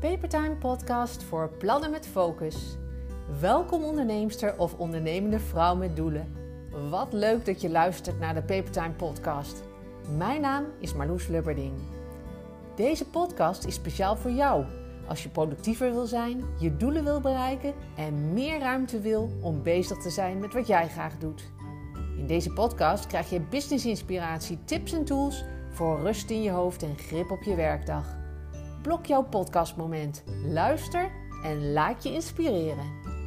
Papertime podcast voor plannen met focus. Welkom onderneemster of ondernemende vrouw met doelen. Wat leuk dat je luistert naar de Papertime podcast. Mijn naam is Marloes Lubberding. Deze podcast is speciaal voor jou als je productiever wil zijn, je doelen wil bereiken en meer ruimte wil om bezig te zijn met wat jij graag doet. In deze podcast krijg je business inspiratie, tips en tools voor rust in je hoofd en grip op je werkdag. Blok jouw podcastmoment, luister en laat je inspireren.